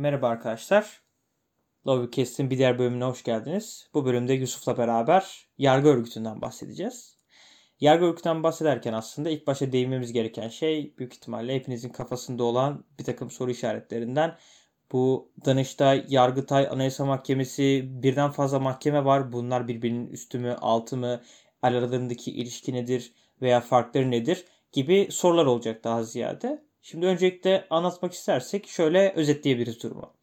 Merhaba arkadaşlar. Lobbycast'in bir diğer bölümüne hoş geldiniz. Bu bölümde Yusuf'la beraber yargı örgütünden bahsedeceğiz. Yargı örgütünden bahsederken aslında ilk başta değinmemiz gereken şey büyük ihtimalle hepinizin kafasında olan bir takım soru işaretlerinden bu Danıştay, Yargıtay, Anayasa Mahkemesi birden fazla mahkeme var. Bunlar birbirinin üstü mü, altı mı, aralarındaki ilişki nedir veya farkları nedir gibi sorular olacak daha ziyade. Şimdi öncelikle anlatmak istersek şöyle özetleyebiliriz durumu.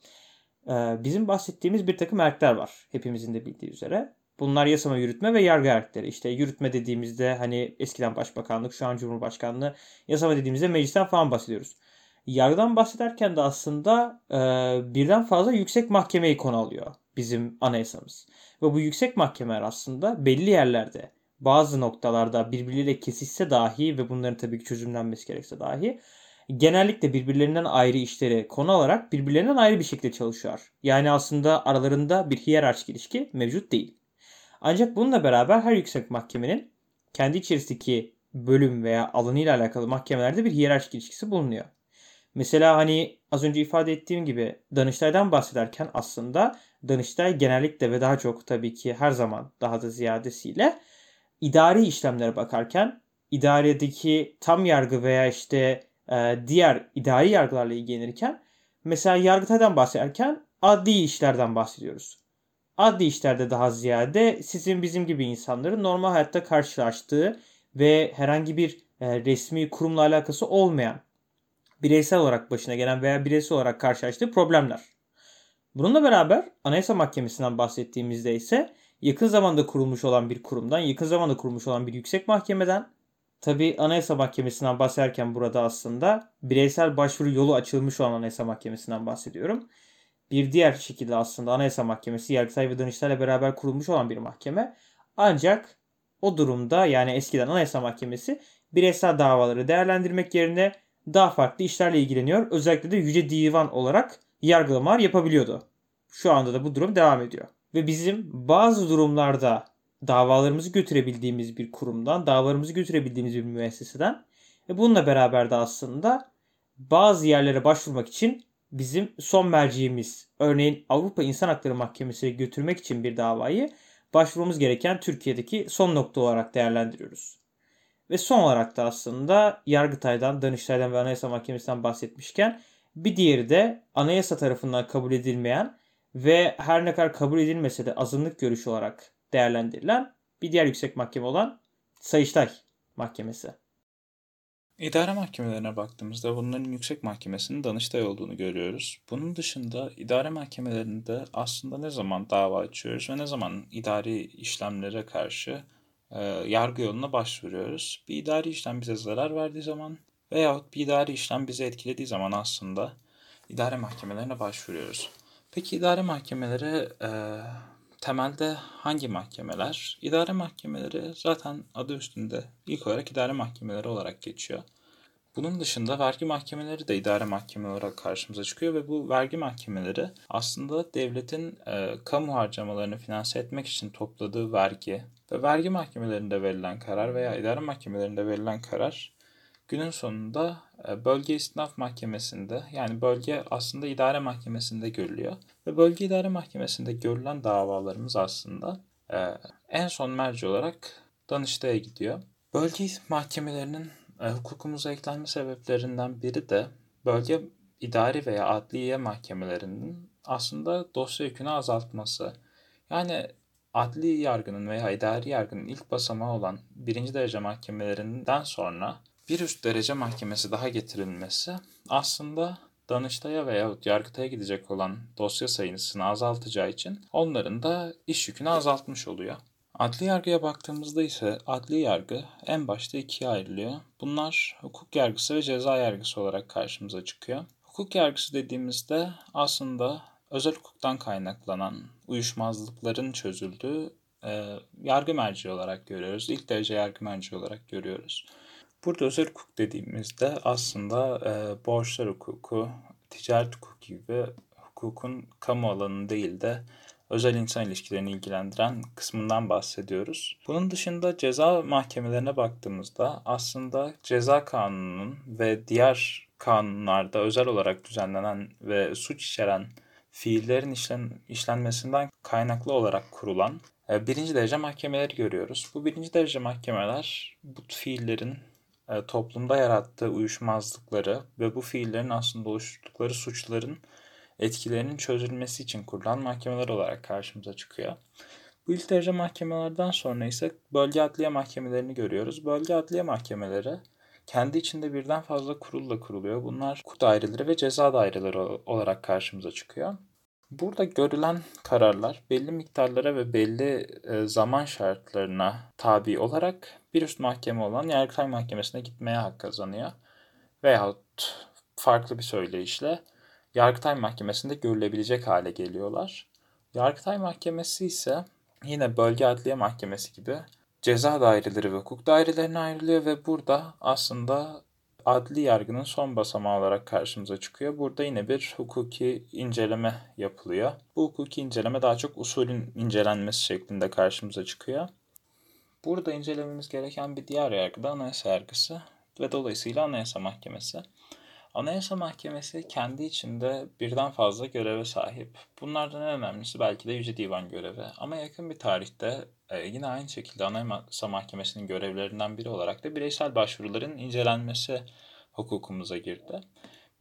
Ee, bizim bahsettiğimiz bir takım erkler var. Hepimizin de bildiği üzere. Bunlar yasama, yürütme ve yargı erkleri. İşte yürütme dediğimizde hani eskiden başbakanlık, şu an cumhurbaşkanlığı, yasama dediğimizde meclisten falan bahsediyoruz. Yargıdan bahsederken de aslında e, birden fazla yüksek mahkemeyi konu alıyor bizim anayasamız. Ve bu yüksek mahkemeler aslında belli yerlerde bazı noktalarda birbirleriyle kesişse dahi ve bunların tabii ki çözümlenmesi gerekse dahi genellikle birbirlerinden ayrı işleri konu alarak birbirlerinden ayrı bir şekilde çalışıyor. Yani aslında aralarında bir hiyerarşik ilişki mevcut değil. Ancak bununla beraber her yüksek mahkemenin kendi içerisindeki bölüm veya alanıyla alakalı mahkemelerde bir hiyerarşik ilişkisi bulunuyor. Mesela hani az önce ifade ettiğim gibi Danıştay'dan bahsederken aslında Danıştay genellikle ve daha çok tabii ki her zaman daha da ziyadesiyle idari işlemlere bakarken idaredeki tam yargı veya işte e, diğer idari yargılarla ilgilenirken mesela Yargıtay'dan bahsederken adli işlerden bahsediyoruz. Adli işlerde daha ziyade sizin bizim gibi insanların normal hayatta karşılaştığı ve herhangi bir e, resmi kurumla alakası olmayan bireysel olarak başına gelen veya bireysel olarak karşılaştığı problemler. Bununla beraber Anayasa Mahkemesi'nden bahsettiğimizde ise yakın zamanda kurulmuş olan bir kurumdan, yakın zamanda kurulmuş olan bir yüksek mahkemeden Tabi Anayasa Mahkemesi'nden bahsederken burada aslında bireysel başvuru yolu açılmış olan Anayasa Mahkemesi'nden bahsediyorum. Bir diğer şekilde aslında Anayasa Mahkemesi Yargıtay ve Danıştay'la beraber kurulmuş olan bir mahkeme. Ancak o durumda yani eskiden Anayasa Mahkemesi bireysel davaları değerlendirmek yerine daha farklı işlerle ilgileniyor. Özellikle de Yüce Divan olarak yargılamalar yapabiliyordu. Şu anda da bu durum devam ediyor. Ve bizim bazı durumlarda davalarımızı götürebildiğimiz bir kurumdan, davalarımızı götürebildiğimiz bir müesseseden ve bununla beraber de aslında bazı yerlere başvurmak için bizim son merciğimiz, örneğin Avrupa İnsan Hakları Mahkemesi'ne götürmek için bir davayı başvurmamız gereken Türkiye'deki son nokta olarak değerlendiriyoruz. Ve son olarak da aslında Yargıtay'dan, Danıştay'dan ve Anayasa Mahkemesi'nden bahsetmişken bir diğeri de anayasa tarafından kabul edilmeyen ve her ne kadar kabul edilmese de azınlık görüşü olarak değerlendirilen bir diğer yüksek mahkeme olan Sayıştay Mahkemesi. İdare mahkemelerine baktığımızda bunların yüksek mahkemesinin Danıştay olduğunu görüyoruz. Bunun dışında idare mahkemelerinde aslında ne zaman dava açıyoruz ve ne zaman idari işlemlere karşı e, yargı yoluna başvuruyoruz. Bir idari işlem bize zarar verdiği zaman veyahut bir idari işlem bizi etkilediği zaman aslında idare mahkemelerine başvuruyoruz. Peki idare mahkemeleri e, temelde hangi mahkemeler? İdare mahkemeleri zaten adı üstünde ilk olarak idare mahkemeleri olarak geçiyor. Bunun dışında vergi mahkemeleri de idare mahkemeleri olarak karşımıza çıkıyor ve bu vergi mahkemeleri aslında devletin e, kamu harcamalarını finanse etmek için topladığı vergi ve vergi mahkemelerinde verilen karar veya idare mahkemelerinde verilen karar günün sonunda bölge istinaf mahkemesinde yani bölge aslında idare mahkemesinde görülüyor. Ve bölge idare mahkemesinde görülen davalarımız aslında e, en son merci olarak Danıştay'a gidiyor. Bölge mahkemelerinin e, hukukumuza eklenme sebeplerinden biri de bölge idari veya adliye mahkemelerinin aslında dosya yükünü azaltması. Yani adli yargının veya idari yargının ilk basamağı olan birinci derece mahkemelerinden sonra bir üst derece mahkemesi daha getirilmesi aslında Danıştay'a veya Yargıtay'a gidecek olan dosya sayısını azaltacağı için onların da iş yükünü azaltmış oluyor. Adli yargıya baktığımızda ise adli yargı en başta ikiye ayrılıyor. Bunlar hukuk yargısı ve ceza yargısı olarak karşımıza çıkıyor. Hukuk yargısı dediğimizde aslında özel hukuktan kaynaklanan uyuşmazlıkların çözüldüğü e, yargı merci olarak görüyoruz. İlk derece yargı merci olarak görüyoruz. Burada özel hukuk dediğimizde aslında e, borçlar hukuku, ticaret hukuku gibi hukukun kamu alanı değil de özel insan ilişkilerini ilgilendiren kısmından bahsediyoruz. Bunun dışında ceza mahkemelerine baktığımızda aslında ceza kanununun ve diğer kanunlarda özel olarak düzenlenen ve suç içeren fiillerin işlen, işlenmesinden kaynaklı olarak kurulan e, birinci derece mahkemeleri görüyoruz. Bu birinci derece mahkemeler bu fiillerin toplumda yarattığı uyuşmazlıkları ve bu fiillerin aslında oluşturdukları suçların etkilerinin çözülmesi için kurulan mahkemeler olarak karşımıza çıkıyor. Bu ilk derece mahkemelerden sonra ise bölge adliye mahkemelerini görüyoruz. Bölge adliye mahkemeleri kendi içinde birden fazla kurulla kuruluyor. Bunlar hukuk daireleri ve ceza daireleri olarak karşımıza çıkıyor. Burada görülen kararlar belli miktarlara ve belli e, zaman şartlarına tabi olarak bir üst mahkeme olan Yargıtay Mahkemesi'ne gitmeye hak kazanıyor. Veyahut farklı bir söyleyişle Yargıtay Mahkemesi'nde görülebilecek hale geliyorlar. Yargıtay Mahkemesi ise yine bölge adliye mahkemesi gibi ceza daireleri ve hukuk dairelerine ayrılıyor ve burada aslında adli yargının son basamağı olarak karşımıza çıkıyor. Burada yine bir hukuki inceleme yapılıyor. Bu hukuki inceleme daha çok usulün incelenmesi şeklinde karşımıza çıkıyor. Burada incelememiz gereken bir diğer yargı da anayasa yargısı ve dolayısıyla anayasa mahkemesi. Anayasa Mahkemesi kendi içinde birden fazla göreve sahip. Bunlardan en önemlisi belki de Yüce Divan görevi. Ama yakın bir tarihte e, yine aynı şekilde Anayasa Mahkemesi'nin görevlerinden biri olarak da bireysel başvuruların incelenmesi hukukumuza girdi.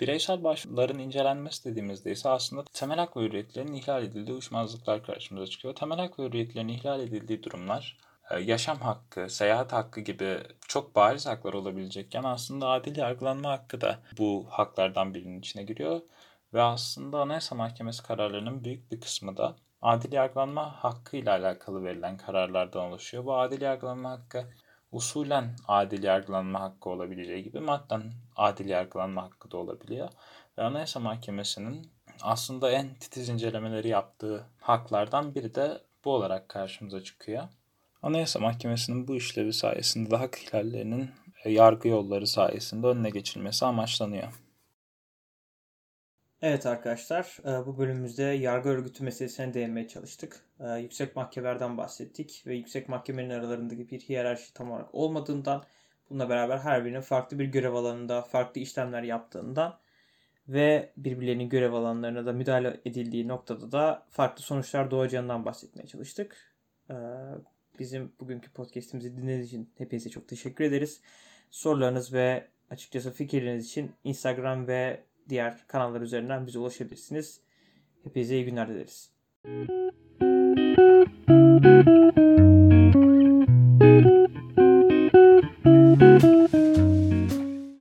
Bireysel başvuruların incelenmesi dediğimizde ise aslında temel hak ve hürriyetlerin ihlal edildiği uyuşmazlıklar karşımıza çıkıyor. Temel hak ve hürriyetlerin ihlal edildiği durumlar yaşam hakkı, seyahat hakkı gibi çok bariz haklar olabilecekken aslında adil yargılanma hakkı da bu haklardan birinin içine giriyor. Ve aslında Anayasa Mahkemesi kararlarının büyük bir kısmı da adil yargılanma hakkı ile alakalı verilen kararlardan oluşuyor. Bu adil yargılanma hakkı usulen adil yargılanma hakkı olabileceği gibi madden adil yargılanma hakkı da olabiliyor. Ve Anayasa Mahkemesi'nin aslında en titiz incelemeleri yaptığı haklardan biri de bu olarak karşımıza çıkıyor. Anayasa Mahkemesi'nin bu işlevi sayesinde de hak ihlallerinin e, yargı yolları sayesinde önüne geçilmesi amaçlanıyor. Evet arkadaşlar, e, bu bölümümüzde yargı örgütü meselesine değinmeye çalıştık. E, yüksek mahkemelerden bahsettik ve yüksek mahkemelerin aralarındaki bir hiyerarşi tam olarak olmadığından, bununla beraber her birinin farklı bir görev alanında farklı işlemler yaptığından ve birbirlerinin görev alanlarına da müdahale edildiği noktada da farklı sonuçlar doğacağından bahsetmeye çalıştık. Bizim bugünkü podcast'imizi dinlediğiniz için hepinize çok teşekkür ederiz. Sorularınız ve açıkçası fikirleriniz için Instagram ve diğer kanallar üzerinden bize ulaşabilirsiniz. Hepinize iyi günler dileriz.